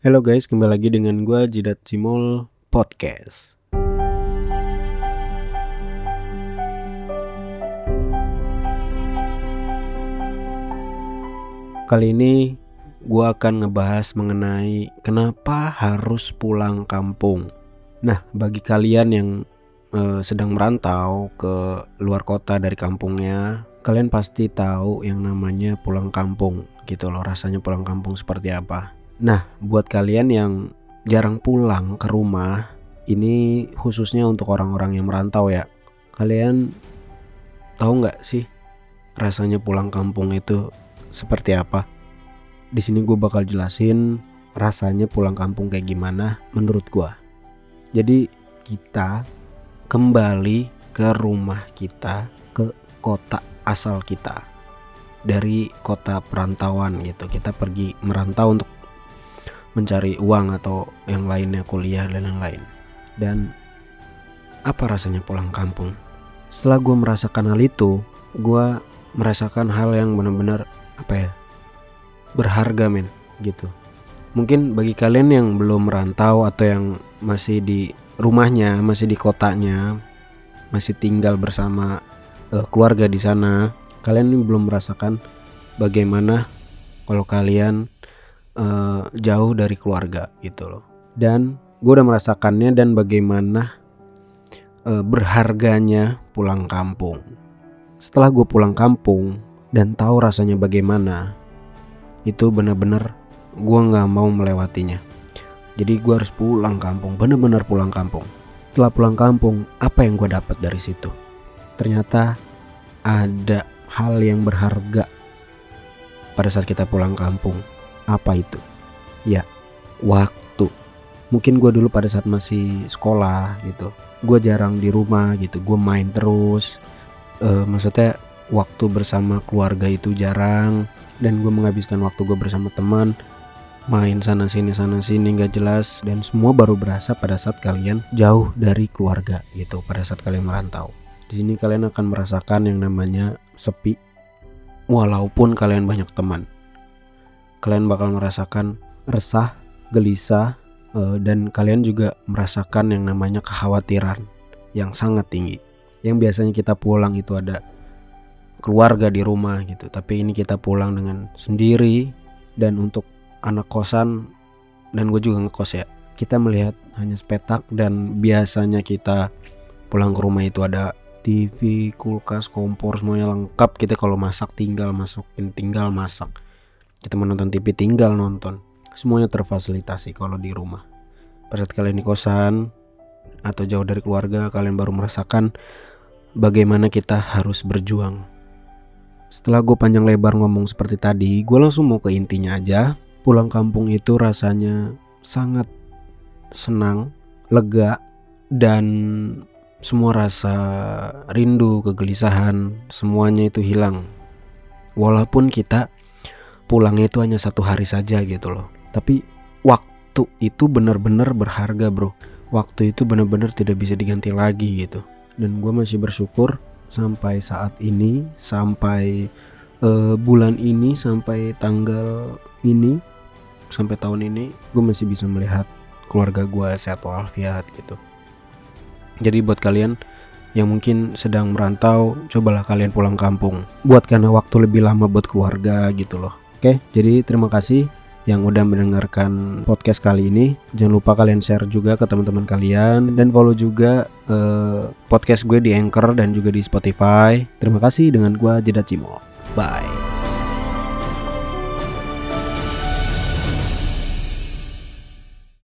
Halo guys, kembali lagi dengan gue Jidat Cimol Podcast. Kali ini gue akan ngebahas mengenai kenapa harus pulang kampung. Nah, bagi kalian yang uh, sedang merantau ke luar kota dari kampungnya, kalian pasti tahu yang namanya pulang kampung gitu loh. Rasanya pulang kampung seperti apa. Nah, buat kalian yang jarang pulang ke rumah, ini khususnya untuk orang-orang yang merantau ya. Kalian tahu nggak sih rasanya pulang kampung itu seperti apa. Di sini gue bakal jelasin rasanya pulang kampung kayak gimana menurut gue. Jadi kita kembali ke rumah kita, ke kota asal kita. Dari kota perantauan gitu. Kita pergi merantau untuk mencari uang atau yang lainnya kuliah dan yang lain. Dan apa rasanya pulang kampung? Setelah gue merasakan hal itu, gue merasakan hal yang benar-benar apa ya berharga men gitu mungkin bagi kalian yang belum merantau atau yang masih di rumahnya masih di kotanya masih tinggal bersama uh, keluarga di sana kalian ini belum merasakan bagaimana kalau kalian uh, jauh dari keluarga gitu loh. Dan gue udah merasakannya dan bagaimana uh, berharganya pulang kampung. Setelah gue pulang kampung dan tahu rasanya bagaimana itu benar-benar gue nggak mau melewatinya. Jadi gue harus pulang kampung bener-bener pulang kampung. Setelah pulang kampung apa yang gue dapat dari situ? Ternyata ada hal yang berharga pada saat kita pulang kampung apa itu? Ya waktu. Mungkin gue dulu pada saat masih sekolah gitu gue jarang di rumah gitu gue main terus. Uh, maksudnya waktu bersama keluarga itu jarang dan gue menghabiskan waktu gue bersama teman main sana sini sana sini nggak jelas dan semua baru berasa pada saat kalian jauh dari keluarga gitu pada saat kalian merantau. Di sini kalian akan merasakan yang namanya sepi walaupun kalian banyak teman kalian bakal merasakan resah gelisah eh, dan kalian juga merasakan yang namanya kekhawatiran yang sangat tinggi. Yang biasanya kita pulang itu ada keluarga di rumah gitu tapi ini kita pulang dengan sendiri dan untuk anak kosan dan gue juga ngekos ya. Kita melihat hanya sepetak dan biasanya kita pulang ke rumah itu ada TV, kulkas, kompor semuanya lengkap. Kita kalau masak tinggal masukin tinggal masak kita menonton TV tinggal nonton semuanya terfasilitasi kalau di rumah pada saat kalian di kosan atau jauh dari keluarga kalian baru merasakan bagaimana kita harus berjuang setelah gue panjang lebar ngomong seperti tadi, gue langsung mau ke intinya aja. Pulang kampung itu rasanya sangat senang, lega, dan semua rasa rindu, kegelisahan, semuanya itu hilang. Walaupun kita pulangnya itu hanya satu hari saja gitu loh. Tapi waktu itu benar-benar berharga bro. Waktu itu benar-benar tidak bisa diganti lagi gitu. Dan gue masih bersyukur sampai saat ini sampai uh, bulan ini sampai tanggal ini sampai tahun ini gue masih bisa melihat keluarga gue sehat walafiat gitu jadi buat kalian yang mungkin sedang merantau cobalah kalian pulang kampung buat karena waktu lebih lama buat keluarga gitu loh oke jadi terima kasih yang udah mendengarkan podcast kali ini. Jangan lupa kalian share juga ke teman-teman kalian dan follow juga uh, podcast gue di Anchor dan juga di Spotify. Terima kasih dengan gue Jeda Cimo. Bye.